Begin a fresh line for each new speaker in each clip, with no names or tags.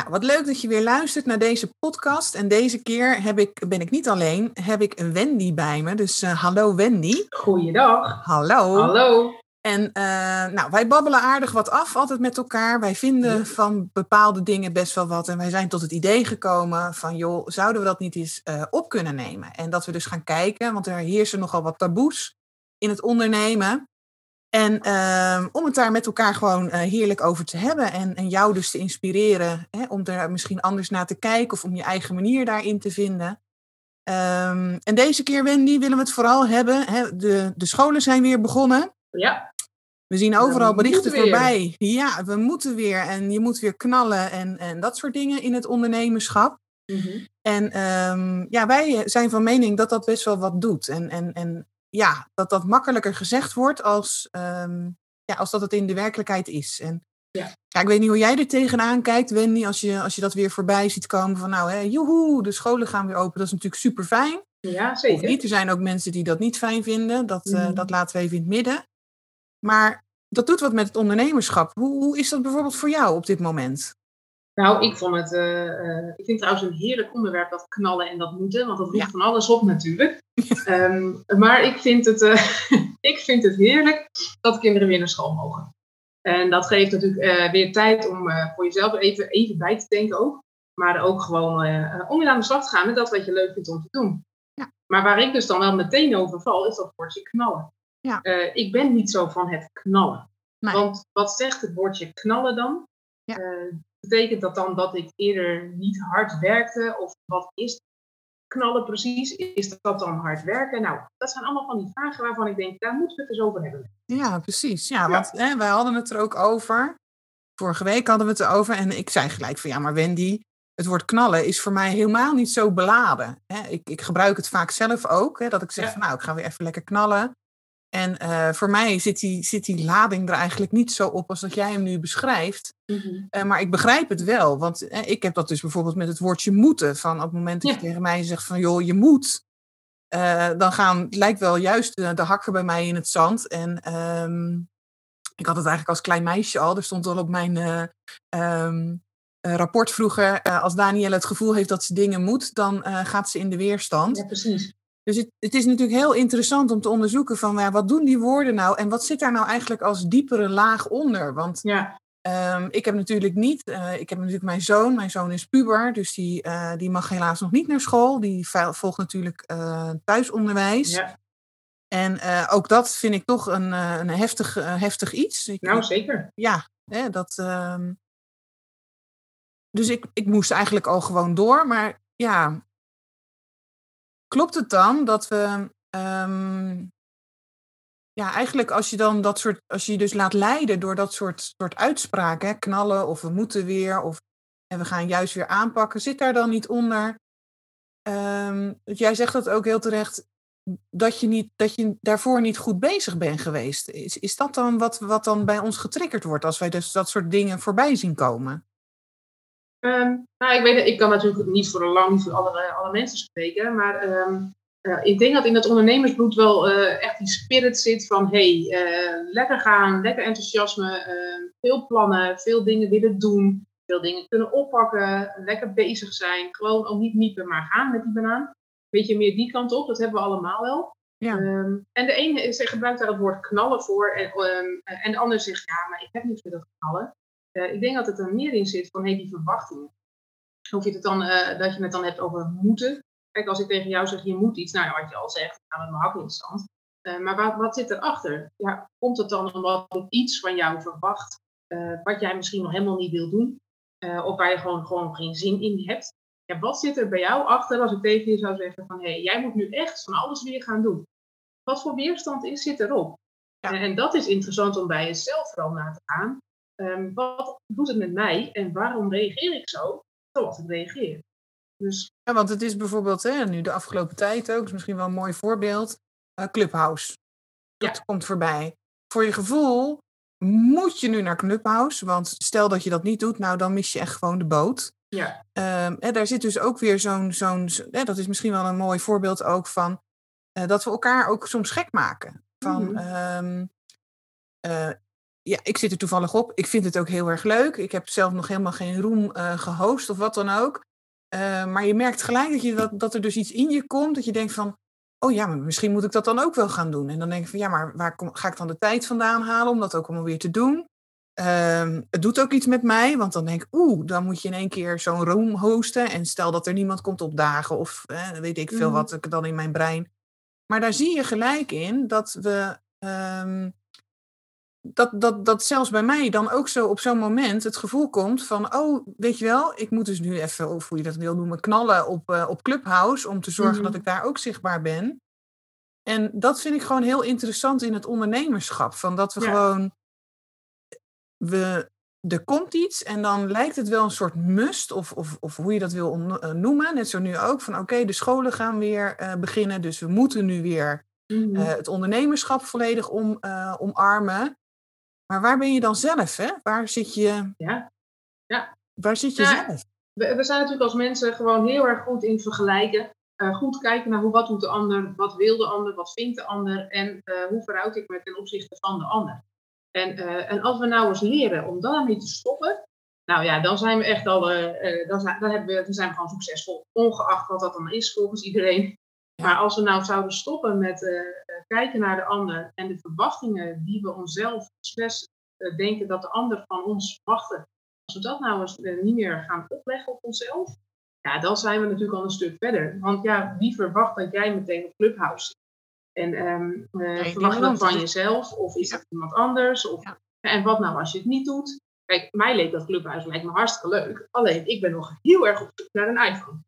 Nou, wat leuk dat je weer luistert naar deze podcast. En deze keer heb ik, ben ik niet alleen, heb ik een Wendy bij me. Dus uh, hallo Wendy.
Goeiedag.
Hallo.
Hallo.
En uh, nou, wij babbelen aardig wat af altijd met elkaar. Wij vinden van bepaalde dingen best wel wat. En wij zijn tot het idee gekomen van, joh, zouden we dat niet eens uh, op kunnen nemen? En dat we dus gaan kijken, want er heersen nogal wat taboes in het ondernemen. En uh, om het daar met elkaar gewoon uh, heerlijk over te hebben. En, en jou dus te inspireren hè, om er misschien anders naar te kijken. Of om je eigen manier daarin te vinden. Um, en deze keer, Wendy, willen we het vooral hebben. Hè, de, de scholen zijn weer begonnen.
Ja.
We zien overal we berichten voorbij. Ja, we moeten weer. En je moet weer knallen en, en dat soort dingen in het ondernemerschap. Mm -hmm. En um, ja, wij zijn van mening dat dat best wel wat doet. En, en, en ja, dat dat makkelijker gezegd wordt als, um, ja, als dat het in de werkelijkheid is. En
ja.
ja. ik weet niet hoe jij er tegenaan kijkt, Wendy, als je, als je dat weer voorbij ziet komen van nou, hè, joehoe, de scholen gaan weer open. Dat is natuurlijk super fijn.
Ja, zeker.
Of niet, er zijn ook mensen die dat niet fijn vinden. Dat, mm. uh, dat laten we even in het midden. Maar dat doet wat met het ondernemerschap. Hoe, hoe is dat bijvoorbeeld voor jou op dit moment?
Nou, ik vond het. Uh, uh, ik vind trouwens een heerlijk onderwerp dat knallen en dat moeten, want dat roept ja. van alles op natuurlijk. um, maar ik vind, het, uh, ik vind het heerlijk dat kinderen weer naar school mogen. En dat geeft natuurlijk weer tijd om voor jezelf even, even bij te denken ook. Maar ook gewoon om weer aan de slag te gaan met dat wat je leuk vindt om te doen.
Ja.
Maar waar ik dus dan wel meteen over val, is dat woordje knallen.
Ja.
ik ben niet zo van het knallen.
Nee.
Want wat zegt het woordje knallen dan?
Ja.
Betekent dat dan dat ik eerder niet hard werkte? Of wat is knallen precies? Is dat dan hard werken? Nou, dat zijn allemaal van die vragen waarvan ik denk, daar moeten we het eens over hebben.
Ja, precies. Ja, want hè, wij hadden het er ook over. Vorige week hadden we het erover. En ik zei gelijk van, ja, maar Wendy, het woord knallen is voor mij helemaal niet zo beladen. Hè, ik, ik gebruik het vaak zelf ook. Hè, dat ik zeg
Ja.
van, nou, ik ga weer even lekker knallen. En uh, voor mij zit die, zit die lading er eigenlijk niet zo op als dat jij hem nu beschrijft.
Mm-hmm.
Uh, maar ik begrijp het wel. Want uh, ik heb dat dus bijvoorbeeld met het woordje moeten. Van op het moment dat
Ja.
je tegen mij zegt van joh, je moet. eh, dan gaan, lijkt wel juist de, de hakken bij mij in het zand. En ehm, ik had het eigenlijk als klein meisje al. Er stond al op mijn eh, ehm, eh, rapport vroeger. eh, als Danielle het gevoel heeft dat ze dingen moet, dan eh, gaat ze in de weerstand.
Ja, precies.
Dus het, het is natuurlijk heel interessant om te onderzoeken van ja, wat doen die woorden nou en wat zit daar nou eigenlijk als diepere laag onder? Want
Ja,
um, ik heb natuurlijk niet, uh, ik heb natuurlijk mijn zoon, mijn zoon is puber, dus die, uh, die mag helaas nog niet naar school. Die volgt natuurlijk uh, thuisonderwijs.
ja.
En ook dat vind ik toch een, een heftig, heftig iets. Ik,
nou zeker.
Ja, hè, dat. Um... Dus ik, ik moest eigenlijk al gewoon door, maar ja, klopt het dan dat we. Um, ja, eigenlijk als je dan dat soort. Als je dus laat leiden door dat soort, soort uitspraken, knallen of we moeten weer of en we gaan juist weer aanpakken, zit daar dan niet onder. Um, jij zegt dat ook heel terecht. Dat je, niet, dat je daarvoor niet goed bezig bent geweest. Is, is dat dan wat, wat dan bij ons getriggerd wordt als wij dus dat soort dingen voorbij zien komen?
Um, nou, ik, weet, ik kan natuurlijk niet voor lang niet voor alle, alle mensen spreken, maar um, uh, ik denk dat in het ondernemersbloed wel uh, echt die spirit zit van hey, uh, lekker gaan, lekker enthousiasme, veel plannen, veel dingen willen doen, veel dingen kunnen oppakken, lekker bezig zijn, gewoon ook niet niepen, maar gaan met die banaan. Beetje meer die kant op, dat hebben we allemaal wel.
Ja.
Um, en de ene gebruikt daar het woord knallen voor en, en de ander zegt ja, maar ik heb niet veel knallen. Uh, ik denk dat het er meer in zit van hey, die verwachtingen. Of je het dan, uh, dat je het dan hebt over moeten. Kijk, als ik tegen jou zeg je moet iets, nou ja, wat je al zegt, ga met mijn hak in het zand. Uh, maar wat, wat zit erachter? Ja, komt het dan omdat ik iets van jou verwacht wat jij misschien nog helemaal niet wil doen? of waar je gewoon, gewoon geen zin in hebt? Ja, wat zit er bij jou achter als ik tegen je zou zeggen van hé, hey, jij moet nu echt van alles weer gaan doen? Wat voor weerstand is, zit erop?
Ja.
En, en dat is interessant om bij jezelf vooral na te gaan. Ehm, wat doet het met mij en waarom reageer ik zo zoals ik reageer?
Dus... Ja, want het is bijvoorbeeld, hè, nu de afgelopen tijd ook, is misschien wel een mooi voorbeeld, uh, Clubhouse. Dat komt voorbij. Voor je gevoel moet je nu naar Clubhouse, want stel dat je dat niet doet, nou dan mis je echt gewoon de boot. Ja. Um, en daar zit dus ook weer zo'n, zo'n, dat is misschien wel een mooi voorbeeld ook van, uh, dat we elkaar ook soms gek maken. Van, mm -hmm. uh, ja, ik zit er toevallig op. Ik vind het ook heel erg leuk. Ik heb zelf nog helemaal geen room uh, gehost of wat dan ook. maar je merkt gelijk dat, je dat, dat er dus iets in je komt, dat je denkt van, oh ja, maar misschien moet ik dat dan ook wel gaan doen. En dan denk ik van, ja, maar waar kom, ga ik dan de tijd vandaan halen om dat ook allemaal weer te doen? Um, het doet ook iets met mij, want dan denk ik, oeh, dan moet je in één keer zo'n room hosten. En stel dat er niemand komt opdagen of eh, weet ik veel mm. wat ik dan in mijn brein. Maar daar zie je gelijk in dat we. Um, dat, dat, dat zelfs bij mij dan ook zo op zo'n moment het gevoel komt van, oh, weet je wel, ik moet dus nu even, of hoe je dat wil noemen, knallen op, uh, op Clubhouse om te zorgen mm. dat ik daar ook zichtbaar ben. En dat vind ik gewoon heel interessant in het ondernemerschap. Van dat we ja. gewoon we, er komt iets en dan lijkt het wel een soort must, of, of, of hoe je dat wil eh, noemen. Net zo nu ook, van oké, de scholen gaan weer uh, beginnen, dus we moeten nu weer uh, het ondernemerschap volledig om, omarmen. Maar waar ben je dan zelf? Hè? Waar zit je,
ja. Ja.
Waar zit je zelf?
We, we, zijn natuurlijk als mensen gewoon heel erg goed in vergelijken. goed kijken naar hoe, wat doet de ander, wat wil de ander, wat vindt de ander en hoe verhoud ik me ten opzichte van de ander. En, uh, en als we nou eens leren om daarmee te stoppen, nou ja, dan zijn we echt al, dan, zijn, dan, hebben we, dan zijn we gewoon succesvol. Ongeacht wat dat dan is volgens iedereen. Maar als we nou zouden stoppen met uh, kijken naar de ander en de verwachtingen die we onszelf stress denken dat de ander van ons verwachten, als we dat nou eens niet meer gaan opleggen op onszelf, ja, dan zijn we natuurlijk al een stuk verder. Want ja, wie verwacht dat jij meteen op Clubhouse en um, uh, verwacht je dat van jezelf of is dat iemand anders? Of, En wat nou als je het niet doet? Kijk, mij leek dat clubhuis lijkt me hartstikke leuk. Alleen ik ben nog heel erg op zoek naar een iPhone.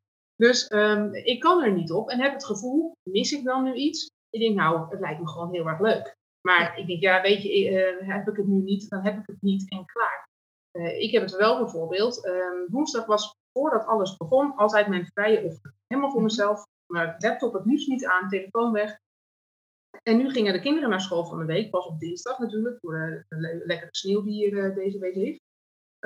Dus um, ik kan er niet op en heb het gevoel, mis ik dan nu iets? Ik denk, nou, het lijkt me gewoon heel erg leuk. Maar ik denk, ja, weet je, uh, heb ik het nu niet, dan heb ik het niet en klaar. Uh, ik heb het wel bijvoorbeeld. Um, woensdag was voordat alles begon altijd mijn vrije ochtend. Helemaal voor mhm. mezelf. Maar laptop het nieuws niet aan, telefoon weg. En nu gingen de kinderen naar school van de week, pas op dinsdag natuurlijk, voor de, lekkere sneeuw die hier uh, deze week heeft.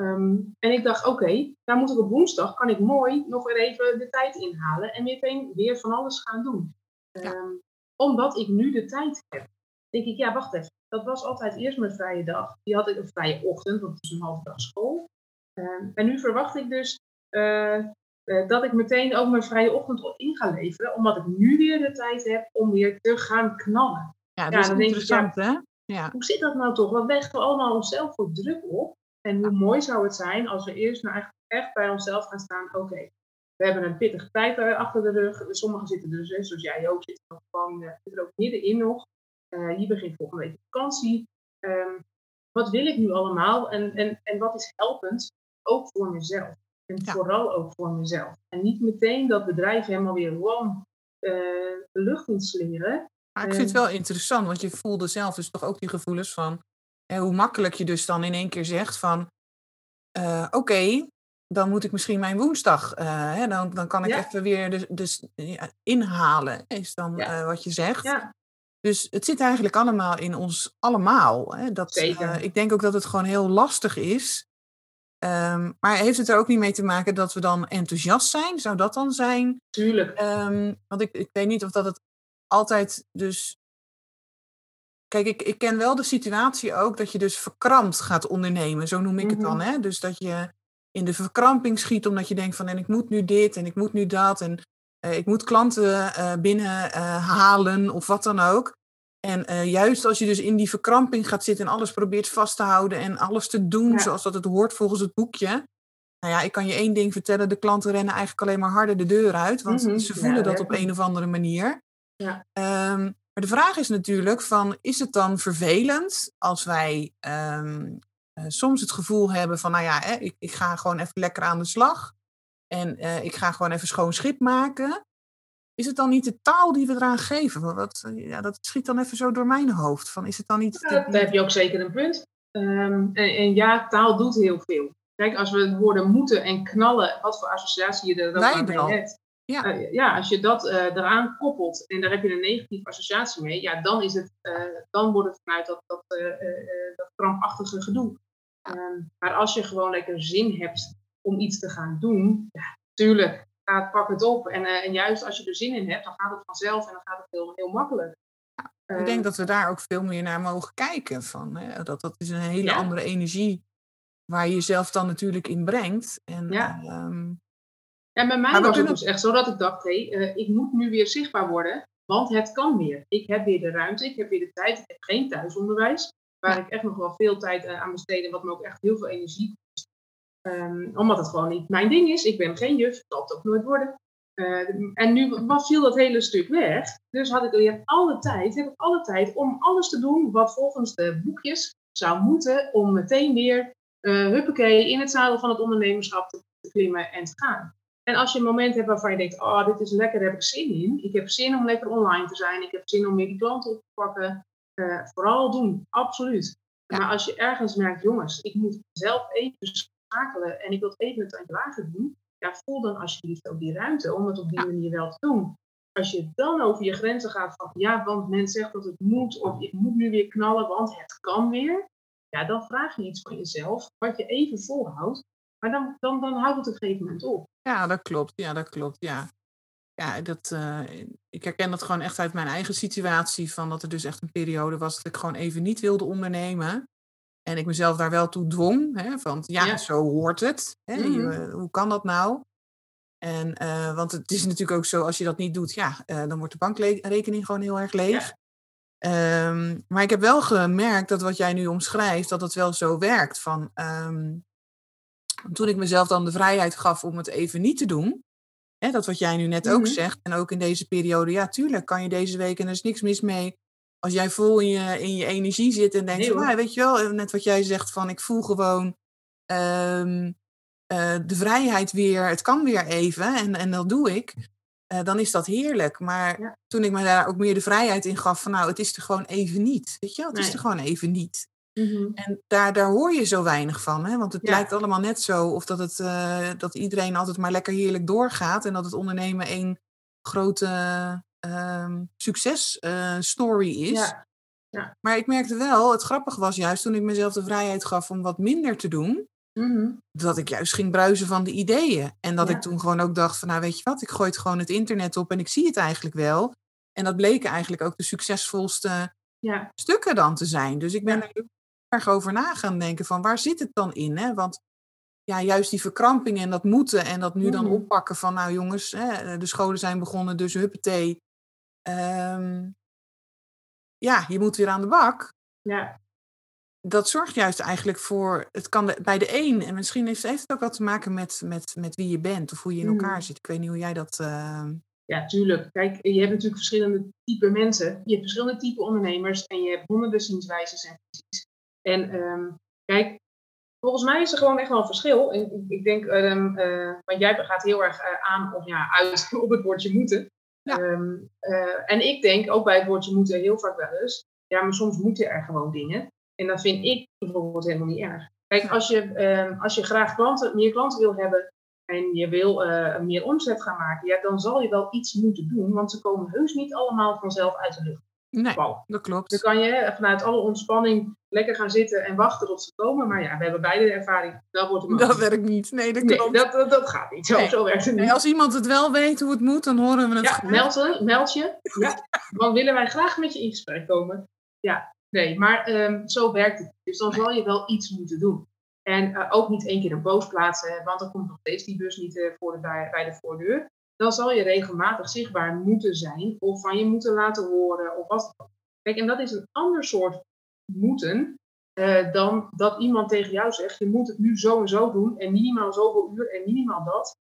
Um, en ik dacht, oké, okay, dan moet ik op woensdag, kan ik mooi nog weer even de tijd inhalen en meteen weer van alles gaan doen. Um, Omdat ik nu de tijd heb. denk ik, ja, wacht even. Dat was altijd eerst mijn vrije dag. Die had ik een vrije ochtend, want het is een halve dag school. Um, en nu verwacht ik dus uh, uh, dat ik meteen ook mijn vrije ochtend in ga leveren, omdat ik nu weer de tijd heb om weer te gaan knallen.
Ja, dat is interessant, hè? Ja.
Hoe zit dat nou toch? Wat leggen we allemaal onszelf voor druk op? En hoe mooi zou het zijn als we eerst nou echt, echt bij onszelf gaan staan, oké, we hebben een pittige tijd achter de rug. Sommigen zitten dus, zoals jij ook, zitten er, gewoon, zitten er ook middenin nog. Uh, hier begint volgende week vakantie. Um, wat wil ik nu allemaal en, en, en wat is helpend, ook voor mezelf? En vooral ook voor mezelf. En niet meteen dat bedrijf helemaal weer wam uh, de lucht in slingeren.
Maar ik vind het wel interessant, want je voelde zelf dus toch ook die gevoelens van hè, hoe makkelijk je dus dan in één keer zegt van uh, oké, dan moet ik misschien mijn woensdag, uh, hè, dan, dan kan ik ja. even weer dus, dus ja, inhalen, is dan ja. wat je zegt. Dus het zit eigenlijk allemaal in ons allemaal. Hè, dat, ik denk ook dat het gewoon heel lastig is Um, maar heeft het er ook niet mee te maken dat we dan enthousiast zijn? Zou dat dan zijn?
Tuurlijk.
Um, want ik, ik weet niet of dat het altijd dus. Kijk, ik, ik ken wel de situatie ook dat je dus verkrampt gaat ondernemen. Zo noem ik het dan. Mhm. Hè? Dus dat je in de verkramping schiet omdat je denkt van en ik moet nu dit en ik moet nu dat en uh, ik moet klanten uh, binnenhalen uh, of wat dan ook. En juist als je dus in die verkramping gaat zitten en alles probeert vast te houden en alles te doen ja. zoals dat het hoort volgens het boekje. Nou ja, ik kan je één ding vertellen, de klanten rennen eigenlijk alleen maar harder de deur uit, want mm -hmm. ze voelen ja, dat op een of andere manier. Ja. Um, maar de vraag is natuurlijk van, is het dan vervelend als wij um, uh, soms het gevoel hebben van, nou ja, hè, ik, ik, ga gewoon even lekker aan de slag en uh, ik ga gewoon even schoon schip maken. Is het dan niet de taal die we eraan geven? Wat, ja, dat schiet dan even zo door mijn hoofd. Van, is het dan niet
ja, daar heb je ook zeker een punt. Ehm, en, en, ja, taal doet heel veel. Kijk, als we het woorden moeten en knallen, wat voor associatie je er aan mee hebt. Ja. Uh, ja, als je dat uh, eraan koppelt en daar heb je een negatieve associatie mee, ja, dan, is het, uh, dan wordt het vanuit dat, dat, dat krampachtige gedoe. Um, maar als je gewoon lekker zin hebt om iets te gaan doen, ja, tuurlijk, ga, pak het op. En, en juist als je er zin in hebt, dan gaat het vanzelf en dan gaat het heel, heel makkelijk.
ik denk dat we daar ook veel meer naar mogen kijken. Van, hè? Dat, dat is een hele ja. andere energie waar je jezelf dan natuurlijk in brengt. En,
ja. Um, ja, bij mij was het dus echt zo dat ik dacht, hé, hey, uh, ik moet nu weer zichtbaar worden, want het kan weer. Ik heb weer de ruimte, ik heb weer de tijd, ik heb geen thuisonderwijs, waar ik echt nog wel veel tijd uh, aan besteed wat me ook echt heel veel energie kost. Um, omdat het gewoon niet mijn ding is. Ik ben geen juf, zal het ook nooit worden. Uh, en nu viel dat hele stuk weg. Dus had ik weer alle tijd, heb ik alle tijd om alles te doen wat volgens de boekjes zou moeten om meteen weer uh, huppakee in het zadel van het ondernemerschap te, te, klimmen en te gaan. En als je een moment hebt waarvan je denkt, oh, dit is lekker, daar heb ik zin in. Ik heb zin om lekker online te zijn. Ik heb zin om meer die klanten op te pakken. Uh, vooral doen, absoluut. Maar als je ergens merkt, jongens, ik moet zelf even schakelen en ik wil het even het tandje lager doen. Ja, voel dan alsjeblieft ook die ruimte om het op die manier wel te doen. Als je dan over je grenzen gaat van, ja, want men zegt dat het moet, of ik moet nu weer knallen, want het kan weer ja, dan vraag je iets van jezelf wat je even volhoudt. Maar dan, dan, dan houdt het op een gegeven moment op.
Ja, dat klopt. Ja, dat klopt. Ja, ja dat, uh, ik herken dat gewoon echt uit mijn eigen situatie. Van dat er dus echt een periode was dat ik gewoon even niet wilde ondernemen. En ik mezelf daar wel toe dwong. Hè, van ja, zo hoort het. Hè, mm hoe kan dat nou? En, uh, want het is natuurlijk ook zo, als je dat niet doet, ja, uh, dan wordt de bankrekening gewoon heel erg leeg. Ja. Um, maar ik heb wel gemerkt dat wat jij nu omschrijft, dat het wel zo werkt. Van, um, toen ik mezelf dan de vrijheid gaf om het even niet te doen, hè, dat wat jij nu net ook mm -hmm. zegt, en ook in deze periode, ja, tuurlijk kan je deze week, en er is niks mis mee, als jij vol in je, in je energie zit en denkt, nee, van, ah, weet je wel, net wat jij zegt, van ik voel gewoon um, uh, de vrijheid weer, het kan weer even, en, en dat doe ik. Uh, dan is dat heerlijk. Maar ja. toen ik me daar ook meer de vrijheid in gaf van nou, het is er gewoon even niet. Weet je wel, het nee. is er gewoon even niet. Mm -hmm. En daar, daar hoor je zo weinig van. Hè? Want het ja. lijkt allemaal net zo of dat, het, uh, dat iedereen altijd maar lekker heerlijk doorgaat. En dat het ondernemen een grote uh, successtory is. Ja. Ja. Maar ik merkte wel, het grappige was juist toen ik mezelf de vrijheid gaf om wat minder te doen. Mm-hmm. Dat ik juist ging bruisen van de ideeën. En dat ik toen gewoon ook dacht van, nou weet je wat, ik gooi het gewoon het internet op en ik zie het eigenlijk wel. En dat bleken eigenlijk ook de succesvolste ja. stukken dan te zijn. Dus ik ben ja. er erg over na gaan denken van, waar zit het dan in? Hè? Want ja, juist die verkramping en dat moeten en dat nu dan oppakken van, nou jongens, hè, de scholen zijn begonnen, dus huppatee. Um, ja, je moet weer aan de bak.
Ja
dat zorgt juist eigenlijk voor, het kan de, bij de een, en misschien heeft, heeft het ook wat te maken met, met, met wie je bent of hoe je in elkaar mm. zit. Ik weet niet hoe jij dat. Uh...
Ja, tuurlijk. Kijk, je hebt natuurlijk verschillende type mensen. Je hebt verschillende type ondernemers en je hebt honderden zienswijzes en visies. En um, kijk, volgens mij is er gewoon echt wel een verschil. En ik denk, um, uh, want jij gaat heel erg uh, aan of ja, uit op het woordje moeten. Ja. Um, en ik denk ook bij het woordje moeten heel vaak wel eens, ja, maar soms moeten er gewoon dingen. En dat vind ik bijvoorbeeld helemaal niet erg. Kijk, als je, als je graag klanten, meer klanten wil hebben en je wil meer omzet gaan maken, ja, dan zal je wel iets moeten doen, want ze komen heus niet allemaal vanzelf uit de lucht.
Nee, dat klopt.
Dan kan je vanuit alle ontspanning lekker gaan zitten en wachten tot ze komen. Maar ja, we hebben beide de ervaring. Dat, wordt
dat werkt niet. Nee, dat klopt.
Nee, dat, dat, dat, gaat niet. Zo, nee. zo werkt het niet.
Nee, als iemand het wel weet hoe het moet, dan horen we het.
Ja, meld, meld je. Ja. Dan willen wij graag met je in gesprek komen. Ja, Nee, maar um, zo werkt het. Dus dan zal je wel iets moeten doen. En uh, ook niet één keer een post plaatsen, want dan komt nog steeds die bus niet uh, voor de, bij, bij, de voordeur. Dan zal je regelmatig zichtbaar moeten zijn of van je moeten laten horen of wat Kijk, en dat is een ander soort moeten uh, dan dat iemand tegen jou zegt, je moet het nu zo en zo doen en minimaal zoveel uur en minimaal dat.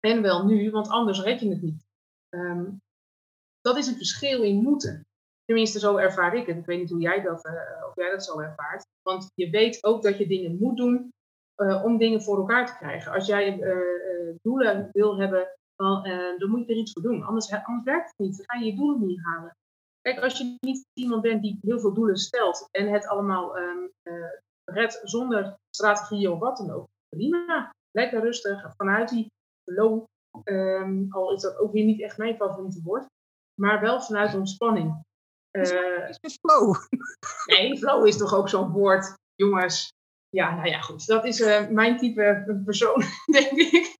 En wel nu, want anders red je het niet. Um, dat is een verschil in moeten. Tenminste, zo ervaar ik het. Ik weet niet hoe jij dat, uh, of jij dat zo ervaart. Want je weet ook dat je dingen moet doen uh, om dingen voor elkaar te krijgen. Als jij doelen wil hebben, dan, dan, moet je er iets voor doen. Anders, anders werkt het niet. Dan ga je je doelen niet halen. Kijk, als je niet iemand bent die heel veel doelen stelt en het allemaal um, redt zonder strategie of wat dan ook. Prima. Lekker rustig, vanuit die flow. Ehm, al is dat ook weer niet echt mijn favoriete woord. Maar wel vanuit ontspanning.
Uh, is flow?
Nee, flow is toch ook zo'n woord, jongens. Ja, nou ja, goed. Dat is uh, mijn type persoon, denk ik.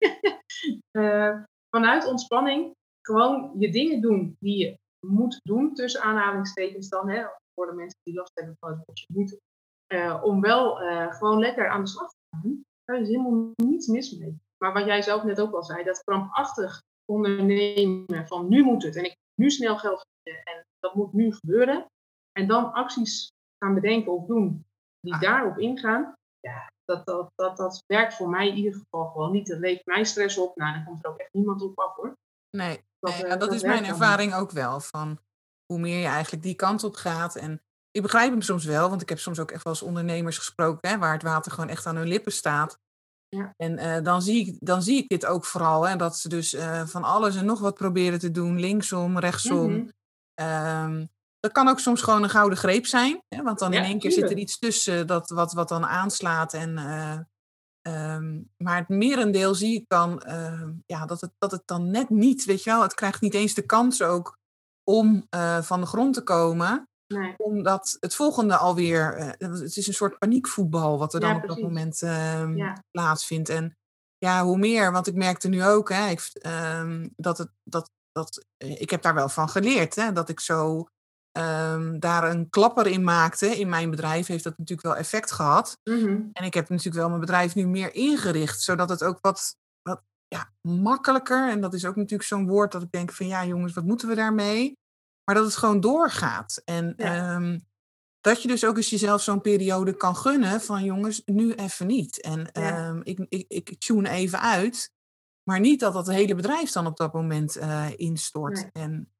uh, vanuit ontspanning gewoon je dingen doen die je moet doen, tussen aanhalingstekens dan, hè, voor de mensen die last hebben van het woordje moeten. om wel gewoon lekker aan de slag te gaan. Daar is helemaal niets mis mee. Maar wat jij zelf net ook al zei, dat krampachtig ondernemen van nu moet het en ik nu snel geld verdienen en dat moet nu gebeuren. En dan acties gaan bedenken of doen die ah. daarop ingaan. Ja, dat, dat, dat, dat werkt voor mij in ieder geval gewoon niet. Dat levert mij stress op. Nou, dan komt er ook echt niemand op af hoor.
Nee, dat, nee, dat, is mijn ervaring ook wel. Van hoe meer je eigenlijk die kant op gaat. En ik begrijp hem soms wel, want ik heb soms ook echt wel eens ondernemers gesproken hè, waar het water gewoon echt aan hun lippen staat. Ja. En uh, dan, zie ik, dan zie ik dit ook vooral, hè, dat ze dus uh, van alles en nog wat proberen te doen, linksom, rechtsom. Mm -hmm. Dat kan ook soms gewoon een gouden greep zijn, hè, want dan ja, in één keer zit er iets tussen dat, wat, wat dan aanslaat. En, uh, um, maar het merendeel zie ik dan ehm, ja, dat, het, dat het dan net niet, weet je wel, het krijgt niet eens de kans ook om van de grond te komen. Nee. Omdat het volgende alweer, uh, het is een soort paniekvoetbal wat er dan op dat moment uh, plaatsvindt. En ja, hoe meer, want ik merkte nu ook, hè, ik, dat het, dat, dat, eh, ik heb daar wel van geleerd, hè, dat ik zo ehm, daar een klapper in maakte. In mijn bedrijf heeft dat natuurlijk wel effect gehad. Mm-hmm. En ik heb natuurlijk wel mijn bedrijf nu meer ingericht, zodat het ook wat, wat ja, makkelijker, en dat is ook natuurlijk zo'n woord dat ik denk van ja jongens, wat moeten we daarmee? Maar dat het gewoon doorgaat. En ehm, dat je dus ook eens jezelf zo'n periode kan gunnen van jongens, nu even niet. En ehm, ik, ik, ik tune even uit. Maar niet dat dat hele bedrijf dan op dat moment uh, instort. Nee. En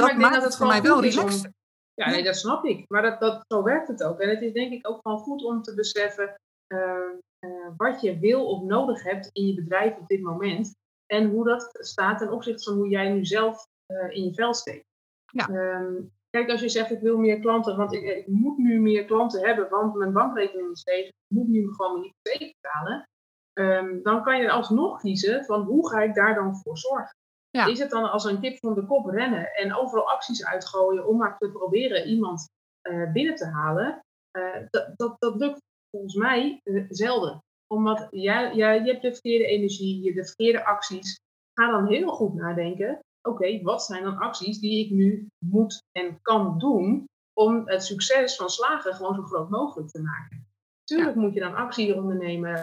nee, dat maakt dat het voor mij wel relaxed. Om... Ja, nee, dat snap ik. Maar dat, dat, zo werkt het ook. En het is denk ik ook gewoon goed om te beseffen uh, uh, wat je wil of nodig hebt in je bedrijf op dit moment. En hoe dat staat ten opzichte van hoe jij nu zelf uh, in je vel steekt. Ja. Um, kijk, als je zegt ik wil meer klanten, want ik, ik, moet nu meer klanten hebben, want mijn bankrekening is tegen, ik moet nu gewoon mijn hypotheek betalen. Um, dan kan je alsnog kiezen van hoe ga ik daar dan voor zorgen. Ja. Is het dan als een kip van de kop rennen en overal acties uitgooien om maar te proberen iemand uh, binnen te halen? Uh, dat, dat, dat lukt volgens mij uh, zelden. Omdat jij, jij, je hebt de verkeerde energie, de verkeerde acties. Ga dan heel goed nadenken oké, wat zijn dan acties die ik nu moet en kan doen om het succes van slagen gewoon zo groot mogelijk te maken. Tuurlijk moet je dan actie ondernemen,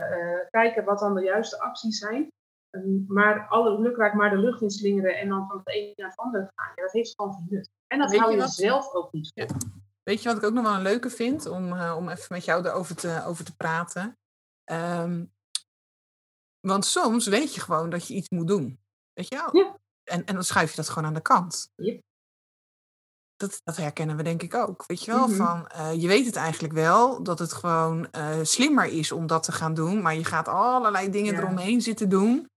kijken wat dan de juiste acties zijn. Um, maar alle lukraak maar de lucht in slingeren en dan van het een naar het andere gaan. Ja, dat heeft gewoon geen nut. En dat hou je, wat? zelf ook niet. Ja.
Weet je wat ik ook nog wel een leuke vind om, uh, om even met jou erover te, over te praten? Um, want soms weet je gewoon dat je iets moet doen. Weet je wel? Ja. En, en dan schuif je dat gewoon aan de kant. Yep. Dat, dat herkennen we denk ik ook. Weet je wel, mm -hmm. van uh, je weet het eigenlijk wel dat het gewoon uh, slimmer is om dat te gaan doen, maar je gaat allerlei dingen ja. eromheen zitten doen.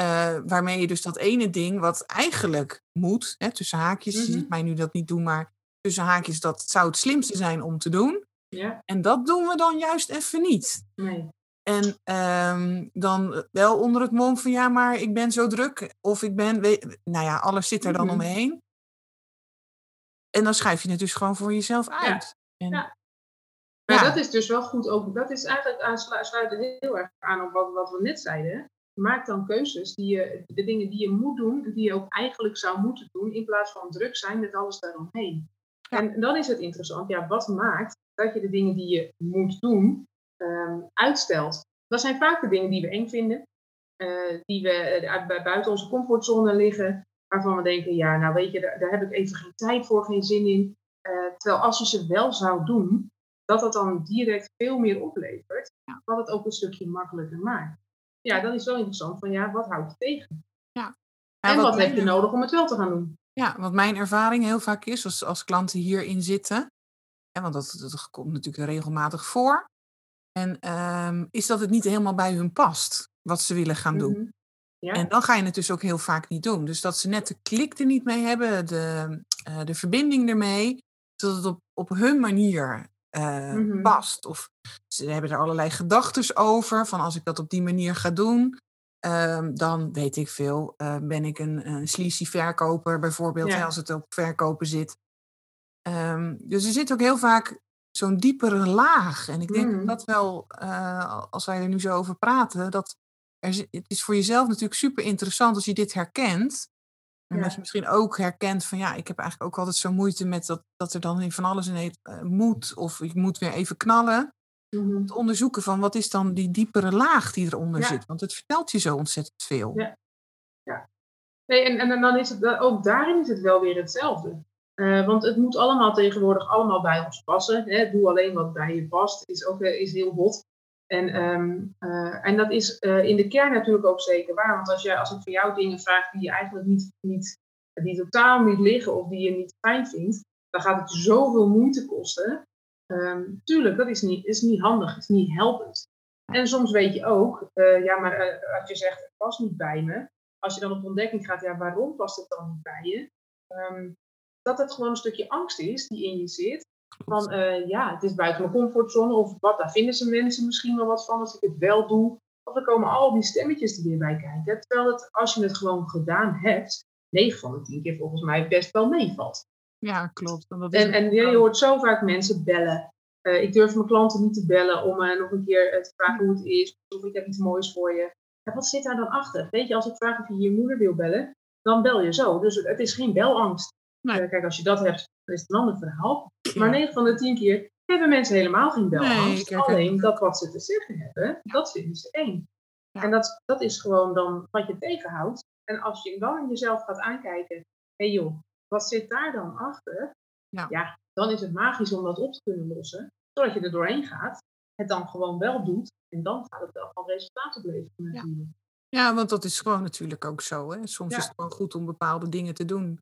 Uh, waarmee je dus dat ene ding wat eigenlijk moet, hè, tussen haakjes, mm -hmm. je ziet mij nu dat niet doen, maar tussen haakjes, dat zou het slimste zijn om te doen. Ja. En dat doen we dan juist even niet. Nee. En um, dan wel onder het mom van ja, maar ik ben zo druk. Of ik ben, weet, nou ja, alles zit er dan mm -hmm. omheen. En dan schrijf je het dus gewoon voor jezelf uit. Ja. En,
ja. Maar ja. dat is dus wel goed ook. Dat is eigenlijk aansluiten heel erg aan op wat, wat we net zeiden. Maak dan keuzes, die je, de dingen die je moet doen, die je ook eigenlijk zou moeten doen, in plaats van druk zijn met alles daaromheen. En dan is het interessant, ja, wat maakt dat je de dingen die je moet doen, um, uitstelt. Dat zijn vaak de dingen die we eng vinden, uh, die we uh, buiten onze comfortzone liggen, waarvan we denken, ja, nou weet je, daar, daar heb ik even geen tijd voor, geen zin in. Uh, terwijl als je ze wel zou doen, dat dat dan direct veel meer oplevert, wat het ook een stukje makkelijker maakt. Ja, dan is het wel interessant van, ja, wat houdt je tegen? Ja. en wat, wat heb je nodig om het wel te gaan doen?
Ja, wat mijn ervaring heel vaak is, als, als klanten hierin zitten, want dat, dat komt natuurlijk regelmatig voor, en um, is dat het niet helemaal bij hun past, wat ze willen gaan doen. Mm-hmm. Ja. En dan ga je het dus ook heel vaak niet doen. Dus dat ze net de klik er niet mee hebben, de, uh, de verbinding ermee, zodat het op, op hun manier uh, past. Of ze hebben er allerlei gedachten over, van als ik dat op die manier ga doen, um, dan weet ik veel, uh, ben ik een, een sleazy verkoper bijvoorbeeld, ja. als het op verkopen zit. Um, dus er zit ook heel vaak zo'n diepere laag. En ik denk mm. dat wel, uh, als wij er nu zo over praten, dat er, het is voor jezelf natuurlijk super interessant als je dit herkent. En ja. dat je misschien ook herkent van ja, ik heb eigenlijk ook altijd zo moeite met dat, dat er dan van alles in heet, uh, moet. Of ik moet weer even knallen. Mm -hmm. Te onderzoeken van wat is dan die diepere laag die eronder ja. zit. Want het vertelt je zo ontzettend veel.
Ja. ja. Nee, en, en dan is het ook daarin is het wel weer hetzelfde. Uh, want het moet allemaal tegenwoordig allemaal bij ons passen. Hè? Doe alleen wat bij je past, is, ook, is heel hot. En, um, uh, en dat is uh, in de kern natuurlijk ook zeker waar. Want als, je, als ik van jou dingen vraag die je eigenlijk niet, niet, die totaal niet liggen of die je niet fijn vindt, dan gaat het zoveel moeite kosten. Um, tuurlijk, dat is niet, is niet handig, is niet helpend. En soms weet je ook, uh, ja, maar als je zegt het past niet bij me, als je dan op ontdekking gaat, ja, waarom past het dan niet bij je? Um, dat het gewoon een stukje angst is die in je zit. Van uh, ja, het is buiten mijn comfortzone of wat, daar vinden ze mensen misschien wel wat van als ik het wel doe. Of er komen al die stemmetjes er weer bij kijken. Terwijl het, als je het gewoon gedaan hebt, 9 van de 10 keer volgens mij best wel meevalt.
Ja, klopt.
En, dat is en, en je hoort zo vaak mensen bellen. Uh, ik durf mijn klanten niet te bellen om uh, nog een keer te vragen hoe het is. Of ik heb iets moois voor je. En wat zit daar dan achter? Weet je, als ik vraag of je je moeder wil bellen, dan bel je zo. Dus het is geen belangst. Nee. kijk, als je dat hebt, dan is het een ander verhaal. Maar 9 van de 10 keer hebben mensen helemaal geen belangst. Nee, alleen dat wat ze te zeggen hebben, dat vinden ze eng. Ja. En dat, dat is gewoon dan wat je tegenhoudt. En als je dan jezelf gaat aankijken, hé hey joh, wat zit daar dan achter? Ja. ja, dan is het magisch om dat op te kunnen lossen. Zodat je er doorheen gaat, het dan gewoon wel doet. En dan gaat het wel van resultaten opleveren natuurlijk.
Ja. ja, want dat is gewoon natuurlijk ook zo. Hè? Soms is het gewoon goed om bepaalde dingen te doen.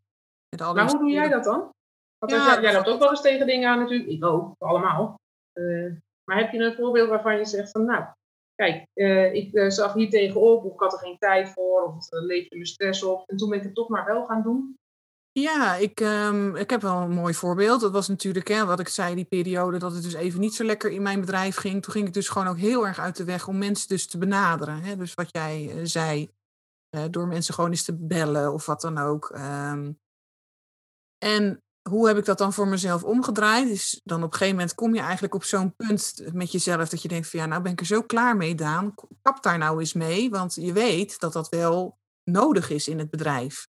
Maar hoe doe jij dat dan? Want ja, jij loopt ook wel eens tegen dingen aan natuurlijk. Ik ook, allemaal. Uh, maar heb je een voorbeeld waarvan je zegt van nou, kijk, uh, ik uh, zag hier tegenop of ik had er geen tijd voor of het leefde me stress op. En toen ben ik het toch maar wel gaan doen.
Ja, ik, um, ik heb wel een mooi voorbeeld. Dat was natuurlijk, hè, wat ik zei, die periode dat het dus even niet zo lekker in mijn bedrijf ging. Toen ging ik dus gewoon ook heel erg uit de weg om mensen dus te benaderen. Hè? Dus wat jij zei, door mensen gewoon eens te bellen of wat dan ook. Um, en hoe heb ik dat dan voor mezelf omgedraaid? Dus dan op een gegeven moment kom je eigenlijk op zo'n punt met jezelf dat je denkt van ja, nou ben ik er zo klaar mee, Daan. Kap daar nou eens mee, want je weet dat dat wel nodig is in het bedrijf.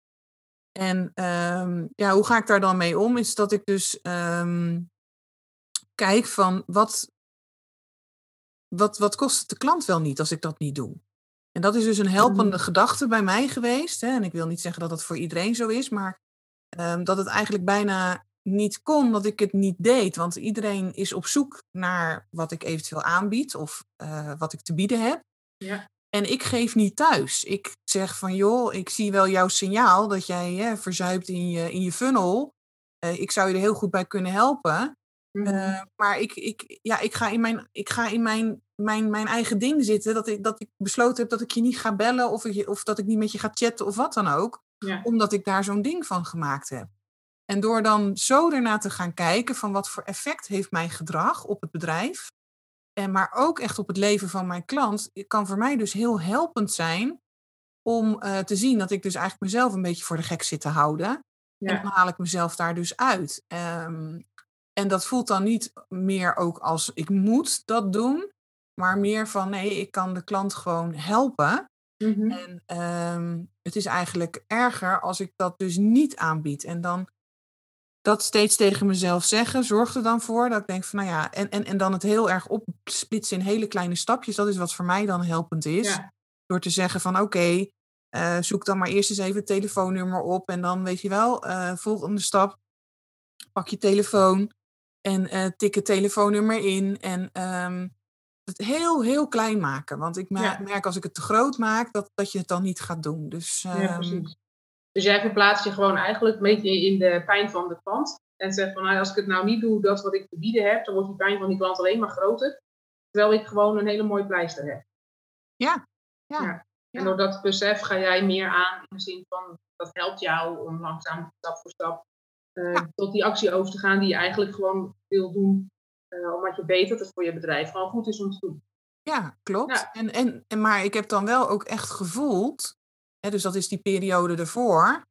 En um, ja, hoe ga ik daar dan mee om? Is dat ik dus um, kijk van wat, wat, wat kost het de klant wel niet als ik dat niet doe? En dat is dus een helpende mm. gedachte bij mij geweest. Hè? En ik wil niet zeggen dat dat voor iedereen zo is, maar um, dat het eigenlijk bijna niet kon dat ik het niet deed. Want iedereen is op zoek naar wat ik eventueel aanbied of uh, wat ik te bieden heb. Ja. En ik geef niet thuis. Ik zeg van joh, ik zie wel jouw signaal dat jij hè, verzuipt in je, in je funnel. Uh, ik zou je er heel goed bij kunnen helpen. Mm -hmm. uh, maar ik, ik, ja, ik ga in, mijn, ik ga in mijn, mijn, mijn eigen ding zitten. Dat ik, dat ik besloten heb dat ik je niet ga bellen of, ik, of dat ik niet met je ga chatten of wat dan ook. Ja. Omdat ik daar zo'n ding van gemaakt heb. En door dan zo ernaar te gaan kijken van wat voor effect heeft mijn gedrag op het bedrijf. En maar ook echt op het leven van mijn klant. Kan voor mij dus heel helpend zijn om uh, te zien dat ik dus eigenlijk mezelf een beetje voor de gek zit te houden. Ja. En dan haal ik mezelf daar dus uit. Um, en dat voelt dan niet meer ook als ik moet dat doen. Maar meer van nee, ik kan de klant gewoon helpen. Mm-hmm. En um, het is eigenlijk erger als ik dat dus niet aanbied. En dan dat steeds tegen mezelf zeggen, zorgt er dan voor dat ik denk van nou ja, en, en, en dan het heel erg opsplitsen in hele kleine stapjes. Dat is wat voor mij dan helpend is. Ja. Door te zeggen van oké, okay, uh, zoek dan maar eerst eens even het telefoonnummer op. En dan weet je wel, uh, volgende stap, pak je telefoon en uh, tik het telefoonnummer in. En um, het heel, heel klein maken. Want ik merk, als ik het te groot maak, dat, dat je het dan niet gaat doen. Dus, ja, precies.
Dus jij verplaatst je gewoon eigenlijk een beetje in de pijn van de klant. En zegt van, nou, als ik het nou niet doe, dat wat ik te bieden heb, dan wordt die pijn van die klant alleen maar groter. Terwijl ik gewoon een hele mooie pleister heb.
Ja. ja.
ja. En door dat besef ga jij meer aan in de zin van, dat helpt jou om langzaam stap voor stap uh, tot die actie over te gaan die je eigenlijk gewoon wil doen omdat je weet dat het voor je bedrijf gewoon goed is om te doen.
Ja, klopt. En, en, en, maar ik heb dan wel ook echt gevoeld, hè, dus dat is die periode ervoor,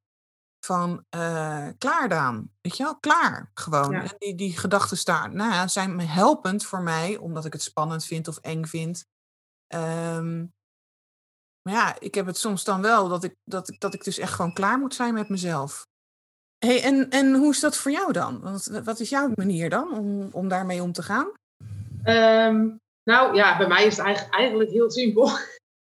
van uh, klaar dan. Weet je wel, klaar gewoon. En die, die gedachten staan, nou ja, zijn helpend voor mij, omdat ik het spannend vind of eng vind. Um, maar ja, ik heb het soms dan wel dat ik, dat, dat ik dus echt gewoon klaar moet zijn met mezelf. Hey, en, en hoe is dat voor jou dan? Wat, wat is jouw manier dan om, om daarmee om te gaan?
Um, nou ja, bij mij is het eigenlijk, eigenlijk heel simpel.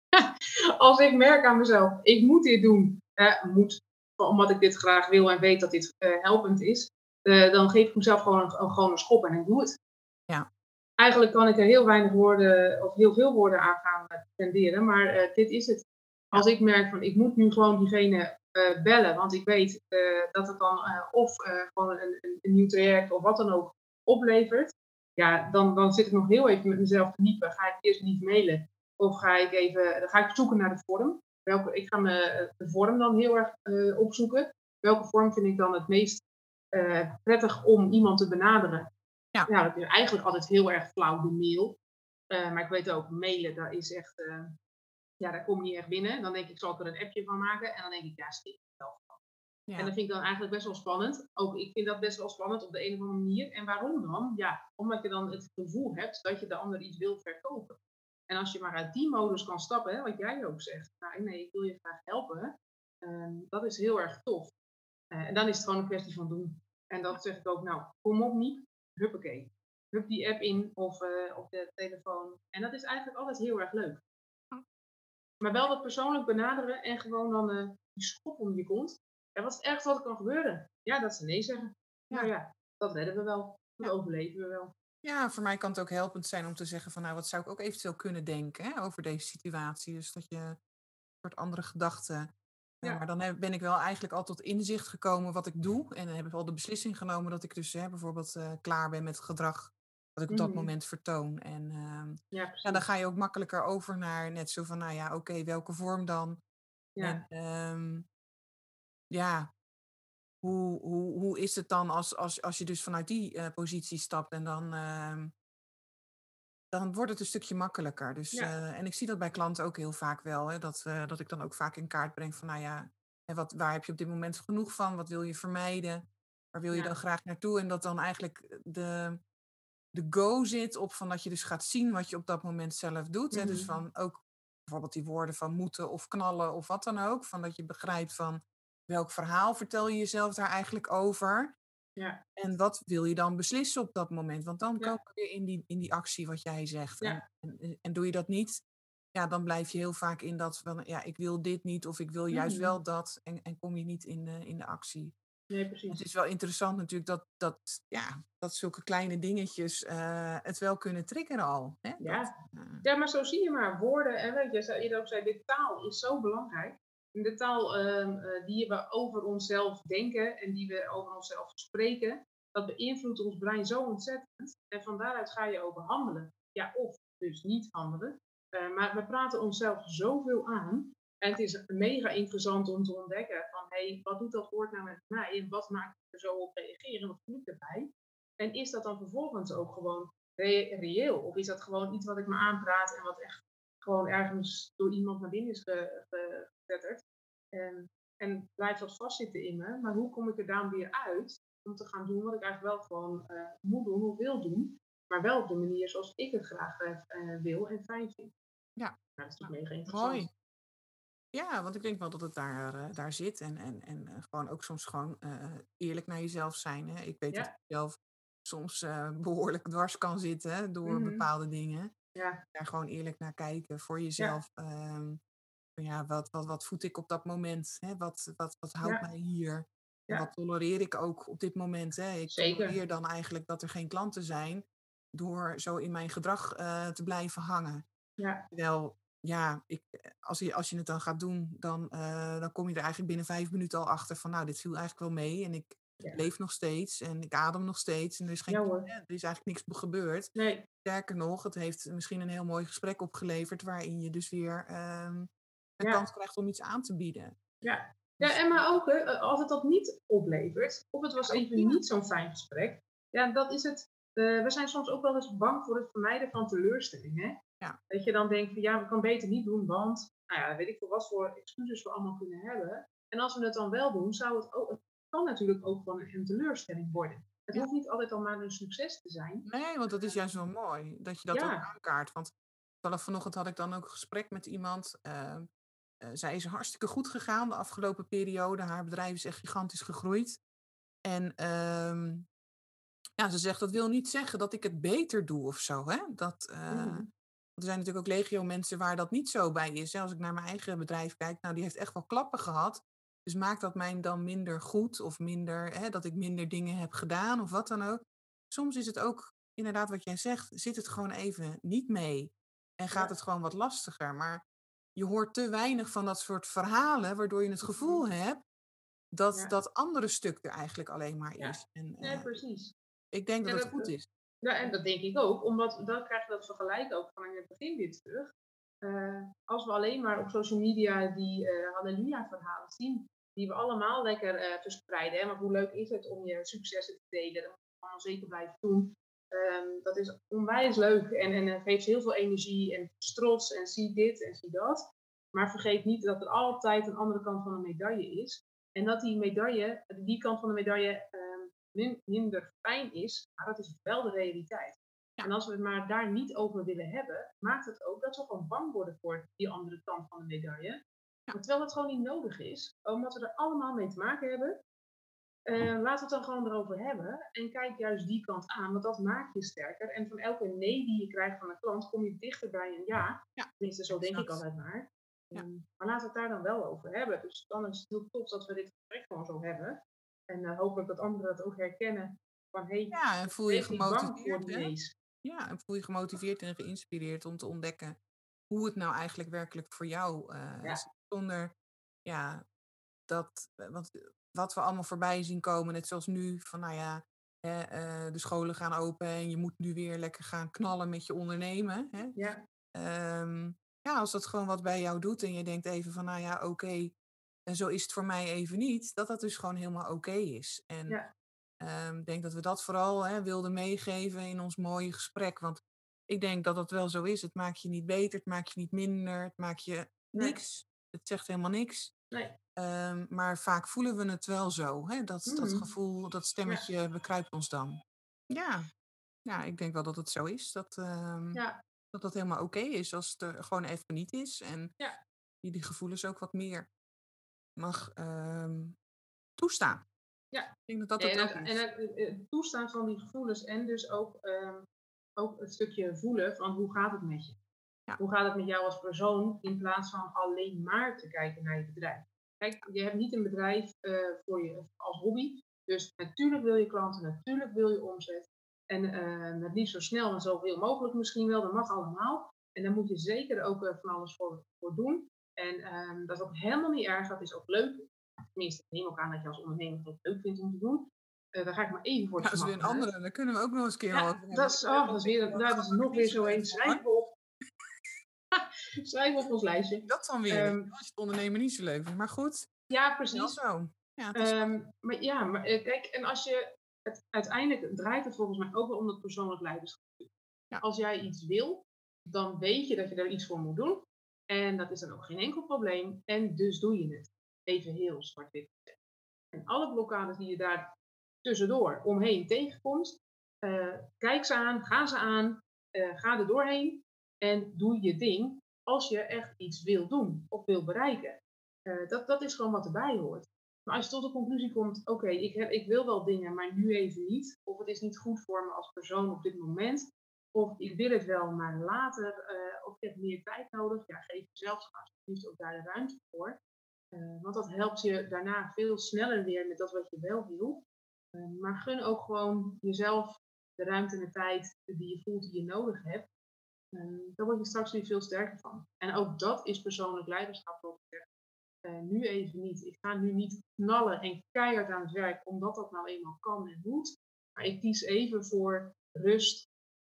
Als ik merk aan mezelf, ik moet dit doen, eh, moet, omdat ik dit graag wil en weet dat dit uh, helpend is, uh, dan geef ik mezelf gewoon een, gewoon een schop en ik doe het.
Ja.
Eigenlijk kan ik er heel weinig woorden of heel veel woorden aan gaan tenderen, maar dit is het. Als ik merk van ik moet nu gewoon diegene bellen, want ik weet dat het dan of gewoon een, een, een nieuw traject of wat dan ook oplevert, ja, dan, dan zit ik nog heel even met mezelf te niepen. Ga ik eerst niet mailen? Of ga ik even, dan ga ik zoeken naar de vorm. Welke, ik ga me, eh, de vorm dan heel erg opzoeken. Welke vorm vind ik dan het meest prettig om iemand te benaderen? Ja. ja, dat is eigenlijk altijd heel erg flauw, de mail. Maar ik weet ook, mailen, daar is echt, ja, daar kom je niet echt binnen. Dan denk ik, zal ik er een appje van maken? En dan denk ik, ja, stik zelf en dat vind ik dan eigenlijk best wel spannend. Ook ik vind dat best wel spannend op de een of andere manier. En waarom dan? Ja, omdat je dan het gevoel hebt dat je de ander iets wilt verkopen. En als je maar uit die modus kan stappen, hè, wat jij ook zegt. Nou, nee, ik wil je graag helpen. Uh, dat is heel erg tof. Uh, en dan is het gewoon een kwestie van doen. En dat zeg ik ook, nou, kom op niet. Huppakee. Hup die app in of uh, op de telefoon. En dat is eigenlijk altijd heel erg leuk. Maar wel dat persoonlijk benaderen en gewoon dan uh, die schop om je kont. Wat is het ergste wat er kan gebeuren? Ja, dat ze nee zeggen. Ja. Nou ja, dat redden we wel. Dat ja. overleven we wel.
Ja, voor mij kan het ook helpend zijn om te zeggen van nou, wat zou ik ook eventueel kunnen denken hè, over deze situatie. Dus dat je een soort andere gedachten. Ja. maar dan ben ik wel eigenlijk al tot inzicht gekomen wat ik doe. En dan heb ik al de beslissing genomen dat ik dus hè, bijvoorbeeld uh, klaar ben met het gedrag wat ik op dat mm -hmm. moment vertoon. En uh, ja, ja, dan ga je ook makkelijker over naar net zo van, nou ja, oké, okay, welke vorm dan? Ja. En, um, ja, hoe, hoe, hoe is het dan als, als, als je dus vanuit die uh, positie stapt en dan, uh, dan wordt het een stukje makkelijker. Dus, ja. uh, en ik zie dat bij klanten ook heel vaak wel, hè, dat, dat ik dan ook vaak in kaart breng van, nou ja, hè, wat, waar heb je op dit moment genoeg van? Wat wil je vermijden? Waar wil je ja. dan graag naartoe? En dat dan eigenlijk de, de go zit op van dat je dus gaat zien wat je op dat moment zelf doet. Hè, dus van ook bijvoorbeeld die woorden van moeten of knallen of wat dan ook. Van dat je begrijpt van welk verhaal vertel je jezelf daar eigenlijk over?
Ja.
En wat wil je dan beslissen op dat moment? Want dan ja. kom je in die, in die actie wat jij zegt.
Ja.
En, en, en, doe je dat niet, ja, dan blijf je heel vaak in dat van ja, ik wil dit niet of ik wil juist
mm.
wel dat. En, en kom je niet in de, in de actie.
Nee, precies.
Het is wel interessant natuurlijk dat, dat, ja, dat zulke kleine dingetjes uh, het wel kunnen triggeren al. Hè?
Ja.
Dat,
uh... ja, maar zo zie je maar. Woorden, en weet je, je ook zei, de taal is zo belangrijk de taal uh, die we over onszelf denken en die we over onszelf spreken, dat beïnvloedt ons brein zo ontzettend. En van daaruit ga je over handelen. Ja, of dus niet handelen. Maar we praten onszelf zoveel aan. En het is mega interessant om te ontdekken van, hé, hey, wat doet dat woord nou met mij? En wat maakt me er zo op reageren? Wat voel ik erbij? En is dat dan vervolgens ook gewoon re reëel? Of is dat gewoon iets wat ik me aanpraat en wat echt gewoon ergens door iemand naar binnen is gezetterd. En, en blijft dat vastzitten in me. Maar hoe kom ik er dan weer uit om te gaan doen wat ik eigenlijk wel gewoon uh, moet doen of wil doen. Maar wel op de manier zoals ik het graag uh, wil en fijn vind.
Ja.
Nou, dat is toch mega interessant.
Mooi. Ja, want ik denk wel dat het daar, uh, daar zit. En, en, en gewoon ook soms gewoon eerlijk naar jezelf zijn. Hè? Ik weet ja. dat ik zelf soms behoorlijk dwars kan zitten door mm -hmm. bepaalde dingen.
Ja.
Daar gewoon eerlijk naar kijken voor jezelf. Ja. Um, ja, wat, wat, wat voed ik op dat moment? Hè? Wat, wat, wat houdt mij hier? Ja. Wat tolereer ik ook op dit moment? Hè? Ik
Zeker.
tolereer dan eigenlijk dat er geen klanten zijn door zo in mijn gedrag te blijven hangen.
Ja.
Terwijl, ja, ik, als, je, als je het dan gaat doen, dan, uh, dan kom je er eigenlijk binnen vijf minuten al achter van, nou, dit viel eigenlijk wel mee en ik ja. leef nog steeds en ik adem nog steeds en er is, geen,
ja,
er is eigenlijk niks gebeurd.
Nee.
Sterker nog, het heeft misschien een heel mooi gesprek opgeleverd waarin je dus weer um, een ja. kans krijgt om iets aan te bieden.
Ja, ja en maar ook hè, als het dat niet oplevert, of het was even niet zo'n fijn gesprek, ja, dat is het. we zijn soms ook wel eens bang voor het vermijden van teleurstellingen.
Ja.
Dat je dan denkt van ja, we kan beter niet doen, want nou ja, weet ik veel wat voor excuses we allemaal kunnen hebben. En als we het dan wel doen, zou het ook, het kan natuurlijk ook gewoon een teleurstelling worden. Het hoeft niet altijd al maar een succes te zijn.
Nee, want dat is juist wel mooi, dat je dat ook aankaart. Want vanaf vanochtend had ik dan ook een gesprek met iemand. Uh, uh, zij is hartstikke goed gegaan de afgelopen periode. Haar bedrijf is echt gigantisch gegroeid. En ehm, ja, ze zegt dat wil niet zeggen dat ik het beter doe of zo. Hè? Dat, uh, Er zijn natuurlijk ook legio mensen waar dat niet zo bij is. Als ik naar mijn eigen bedrijf kijk, nou die heeft echt wel klappen gehad. Dus maakt dat mij dan minder goed of minder, hè, dat ik minder dingen heb gedaan of wat dan ook. Soms is het ook inderdaad wat jij zegt, zit het gewoon even niet mee. En gaat het gewoon wat lastiger. Maar je hoort te weinig van dat soort verhalen, waardoor je het gevoel mm-hmm. hebt dat dat andere stuk er eigenlijk alleen maar is.
Ja, en, uh, precies.
Ik denk dat het goed is.
Ja, en dat denk ik ook, omdat dan krijg je dat vergelijk ook van in het begin weer terug. Uh, als we alleen maar op social media die uh, halleluja-verhalen zien, die we allemaal lekker verspreiden. Hè? Maar hoe leuk is het om je successen te delen? Dat moet je allemaal zeker blijven doen. Um, dat is onwijs leuk en, en geeft heel veel energie en trots en zie dit en zie dat. Maar vergeet niet dat er altijd een andere kant van de medaille is. En dat die medaille, die kant van de medaille min, minder fijn is, maar dat is wel de realiteit. En als we het maar daar niet over willen hebben, maakt het ook dat we gewoon bang worden voor die andere kant van de medaille. Terwijl het gewoon niet nodig is, omdat we er allemaal mee te maken hebben. Uh, laten we het dan gewoon erover hebben. En kijk juist die kant aan, want dat maakt je sterker. En van elke nee die je krijgt van een klant, kom je dichter bij een ja. ja. Tenminste, zo denk ik altijd maar. Ja. Um, maar laten we het daar dan wel over hebben. Dus dan is het heel tof dat we dit gesprek gewoon zo hebben. En uh, hopelijk dat anderen dat ook herkennen. Van, hey,
ja, en voel je gemotiveerd. Ja, en voel je gemotiveerd en geïnspireerd om te ontdekken hoe het nou eigenlijk werkelijk voor jou uh, ja. is. Zonder ja, dat, want wat we allemaal voorbij zien komen, net zoals nu, van nou ja, hè, uh, de scholen gaan open en je moet nu weer lekker gaan knallen met je ondernemen. Hè?
Ja.
Um, ja, als dat gewoon wat bij jou doet en je denkt even van nou ja, oké, okay, en zo is het voor mij even niet, dat dat dus gewoon helemaal oké okay is. En ik
ja.
um, denk dat we dat vooral hè, wilden meegeven in ons mooie gesprek. Want ik denk dat dat wel zo is. Het maakt je niet beter, het maakt je niet minder, het maakt je niks. Het zegt helemaal niks.
Nee.
Um, maar vaak voelen we het wel zo. Hè? Dat, mm. dat gevoel, dat stemmetje ja. bekruipt ons dan. Ja. ja, ik denk wel dat het zo is. Dat um,
ja.
dat, dat helemaal oké okay is als het er gewoon even niet is. En
ja.
je die gevoelens ook wat meer mag um, toestaan.
Ja.
Ik denk dat dat ook
en, is. En het toestaan van die gevoelens en dus ook, ook het stukje voelen van hoe gaat het met je.
Ja.
Hoe gaat het met jou als persoon in plaats van alleen maar te kijken naar je bedrijf? Kijk, je hebt niet een bedrijf uh, voor je als hobby. Dus natuurlijk wil je klanten, natuurlijk wil je omzet. En uh, het liefst zo snel en zoveel mogelijk misschien wel. Dat mag allemaal. En daar moet je zeker ook uh, van alles voor, voor doen. En um, dat is ook helemaal niet erg. Dat is ook leuk. Tenminste, ik neem ook aan dat je als ondernemer het leuk vindt om te doen. Uh, daar ga ik maar even voor
ja, Dat is weer een andere. Daar kunnen we ook nog eens een keer
ja, dat is, oh, dat is, weer, dat is nog weer zo een. Schrijf op. Schrijf op ons lijstje.
Dat dan weer. Um, als je het ondernemen niet zo leuk vindt. Maar goed.
Ja, precies.
zo.
Ja, um, maar ja, maar kijk, en als je. Het, uiteindelijk draait het volgens mij ook wel om dat persoonlijk leiderschap.
Ja.
Als jij iets wil, dan weet je dat je daar iets voor moet doen. En dat is dan ook geen enkel probleem. En dus doe je het. Even heel zwart-wit. En alle blokkades die je daar tussendoor omheen tegenkomt, uh, kijk ze aan, ga ze aan, uh, ga er doorheen en doe je ding als je echt iets wil doen of wil bereiken. Uh, dat, dat is gewoon wat erbij hoort. Maar als je tot de conclusie komt, oké, ik, ik wil wel dingen, maar nu even niet. Of het is niet goed voor me als persoon op dit moment. Of ik wil het wel, maar later. Uh, of ik heb meer tijd nodig. Ja, geef jezelf alsjeblieft ook daar de ruimte voor. Uh, want dat helpt je daarna veel sneller weer met dat wat je wel wil. maar gun ook gewoon jezelf de ruimte en de tijd die je voelt die je nodig hebt. Daar word je straks weer veel sterker van. En ook dat is persoonlijk leiderschap. Wat nu even niet. Ik ga nu niet knallen en keihard aan het werk, omdat dat nou eenmaal kan en moet. Maar ik kies even voor rust,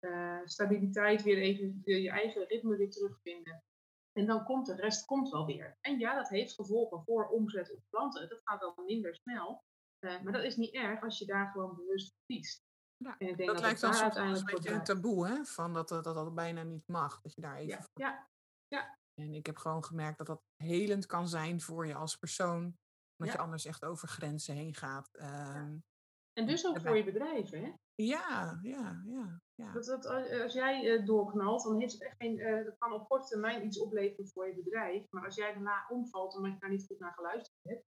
uh, stabiliteit, weer even je eigen ritme weer terugvinden. En dan komt de rest komt wel weer. En ja, dat heeft gevolgen voor omzet op klanten. Dat gaat dan minder snel. maar dat is niet erg als je daar gewoon bewust kiest.
Ja, en ik denk dat, dat lijkt dan soms een beetje een taboe, hè? Van dat, dat dat bijna niet mag. Dat je daar even.
Ja, ja, ja.
En ik heb gewoon gemerkt dat dat helend kan zijn voor je als persoon. Dat je anders echt over grenzen heen gaat. Um,
en dus ook voor je bedrijf, hè?
Ja, ja, ja. Ja.
Dat, dat, als jij uh, doorknalt, dan heeft het echt geen. Uh, dat kan op korte termijn iets opleveren voor je bedrijf. Maar als jij daarna omvalt omdat je daar niet goed naar geluisterd hebt,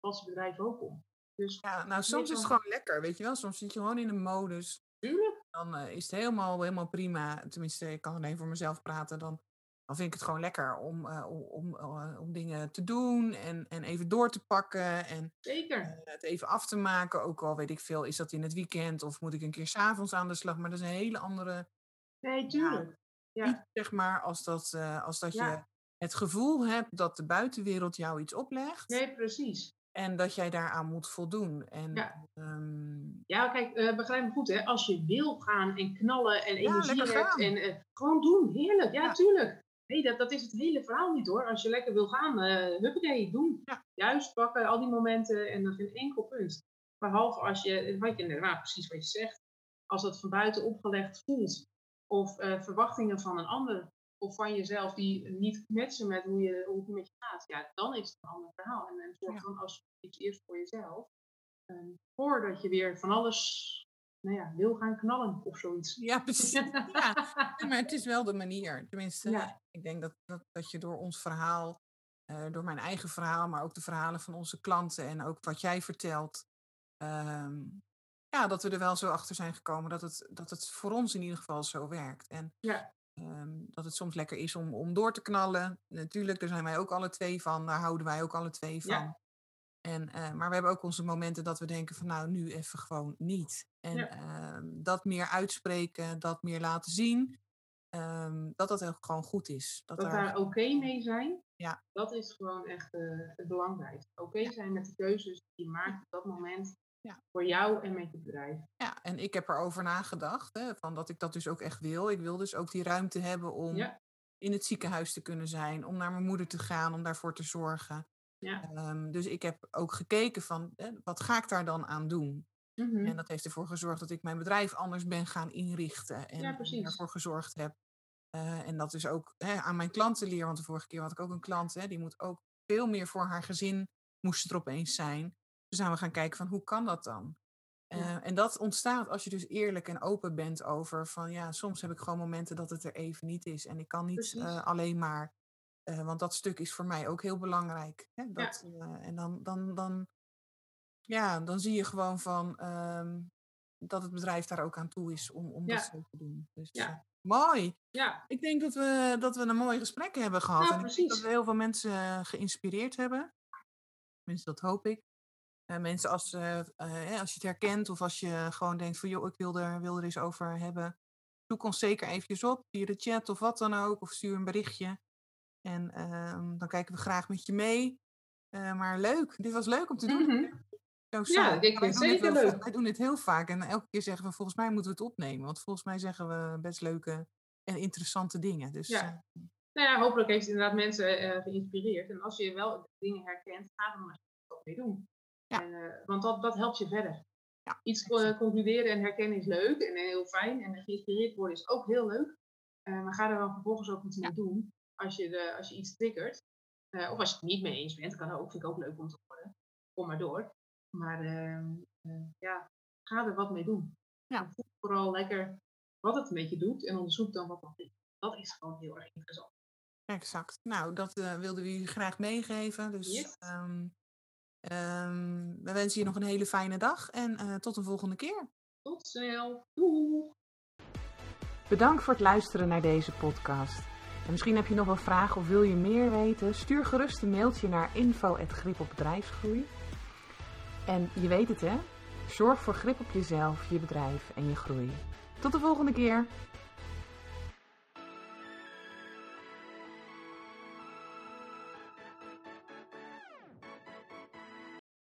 valt je bedrijf ook om. Dus
ja, nou soms is het gewoon lekker, weet je wel. Soms zit je gewoon in een modus.
Tuurlijk.
Dan is het helemaal, helemaal prima. Tenminste, ik kan alleen voor mezelf praten. Dan dan vind ik het gewoon lekker om, uh, om, uh, om dingen te doen en, en even door te pakken. En
Zeker.
Uh, het even af te maken. Ook al weet ik veel, is dat in het weekend of moet ik een keer s'avonds aan de slag. Maar dat is een hele andere.
Nee, tuurlijk.
Ja, zeg maar, als dat, als dat ja. je het gevoel hebt dat de buitenwereld jou iets oplegt.
Nee, precies.
En dat jij daaraan moet voldoen. En,
ja.
Um...
ja, kijk, begrijp me goed, hè? Als je wil gaan en knallen en energie hebt en gewoon doen, heerlijk, ja, tuurlijk. Nee, dat, dat is het hele verhaal niet hoor. Als je lekker wil gaan, uh, huppakee, doen.
Ja.
Juist pakken, al die momenten en dan geen enkel punt. Behalve als je, wat je nou, precies wat je zegt, als dat van buiten opgelegd voelt. Of uh, verwachtingen van een ander of van jezelf die niet matchen met hoe, je, hoe het met je gaat. Ja, dan is het een ander verhaal. En, en zorg ja. dan als iets eerst voor jezelf. Um, voordat je weer van alles nou ja, wil gaan knallen of zoiets.
Ja, precies. ja. maar het is wel de manier. Tenminste, ja. ik denk dat, dat, dat je door ons verhaal, uh, door mijn eigen verhaal, maar ook de verhalen van onze klanten en ook wat jij vertelt, um, ja, dat we er wel zo achter zijn gekomen dat het, dat het voor ons in ieder geval zo werkt. En
ja.
um, dat het soms lekker is om, om door te knallen. Natuurlijk, daar zijn wij ook alle twee van, daar houden wij ook alle twee van.
Ja.
En, uh, maar we hebben ook onze momenten dat we denken van nou, nu even gewoon niet. En
ja.
uh, dat meer uitspreken, dat meer laten zien, um, dat dat ook gewoon goed is.
Dat, dat daar oké okay mee zijn,
ja.
dat is gewoon echt uh, het belangrijkste. Oké okay ja. zijn met de keuzes die je maakt op dat moment
ja.
voor jou en met je bedrijf.
Ja, en ik heb erover nagedacht, hè, van dat ik dat dus ook echt wil. Ik wil dus ook die ruimte hebben om in het ziekenhuis te kunnen zijn, om naar mijn moeder te gaan, om daarvoor te zorgen.
Ja.
Um, dus ik heb ook gekeken van, wat ga ik daar dan aan doen?
Mm -hmm.
En dat heeft ervoor gezorgd dat ik mijn bedrijf anders ben gaan inrichten. En
ja,
ervoor gezorgd heb. Uh, en dat is ook hè, aan mijn klanten leer. Want de vorige keer had ik ook een klant, hè, die moet ook veel meer voor haar gezin, moest er opeens zijn. Dus zijn we gaan kijken van, hoe kan dat dan? Uh, ja. En dat ontstaat als je dus eerlijk en open bent over van, ja, soms heb ik gewoon momenten dat het er even niet is. En ik kan niet uh, alleen maar uh, want dat stuk is voor mij ook heel belangrijk. Hè? Dat,
ja.
uh, en dan, dan, dan, ja, dan zie je gewoon van um, dat het bedrijf daar ook aan toe is om, om
ja.
dat zo te doen. Dus
ja.
uh, mooi.
Ja.
Ik denk dat we, dat we een mooi gesprek hebben gehad.
Ja,
en
precies.
ik denk dat we heel veel mensen geïnspireerd hebben. Tenminste, dat hoop ik. mensen als, als je het herkent of als je gewoon denkt van joh, ik wil er, wil er eens over hebben. Zoek ons zeker eventjes op via de chat of wat dan ook. Of stuur een berichtje. En um, dan kijken we graag met je mee. Uh, maar leuk, dit was leuk om te doen.
Mm -hmm.
Zo, zo.
Ja, ik vind het zeker leuk.
Wij doen dit heel vaak en elke keer zeggen we volgens mij moeten we het opnemen. Want volgens mij zeggen we best leuke en interessante dingen. Dus,
ja.
Uh,
nou ja, hopelijk heeft het inderdaad mensen uh, geïnspireerd. En als je wel dingen herkent, ga er maar wat mee doen.
Ja.
En, uh, want dat, dat helpt je verder.
Ja,
Iets concluderen en herkennen is leuk en heel fijn. En geïnspireerd worden is ook heel leuk. maar ga er dan vervolgens ook iets mee doen als je, de, als je iets triggert. Uh, of als je het niet mee eens bent, kan ook, vind ik ook leuk om te horen. Kom maar door. Maar uh, uh, ja, ga er wat mee doen.
Ja.
Voel vooral lekker wat het met je doet en onderzoek dan wat dat is. Dat is gewoon heel erg interessant.
Exact. Nou, dat wilden we jullie graag meegeven. Dus
yes.
um, um, we wensen je nog een hele fijne dag en tot een volgende keer.
Tot snel. Doei.
Bedankt voor het luisteren naar deze podcast. En misschien heb je nog wel vragen of wil je meer weten? Stuur gerust een mailtje naar info.gripopbedrijfsgroei. En je weet het hè, zorg voor grip op jezelf, je bedrijf en je groei. Tot de volgende keer!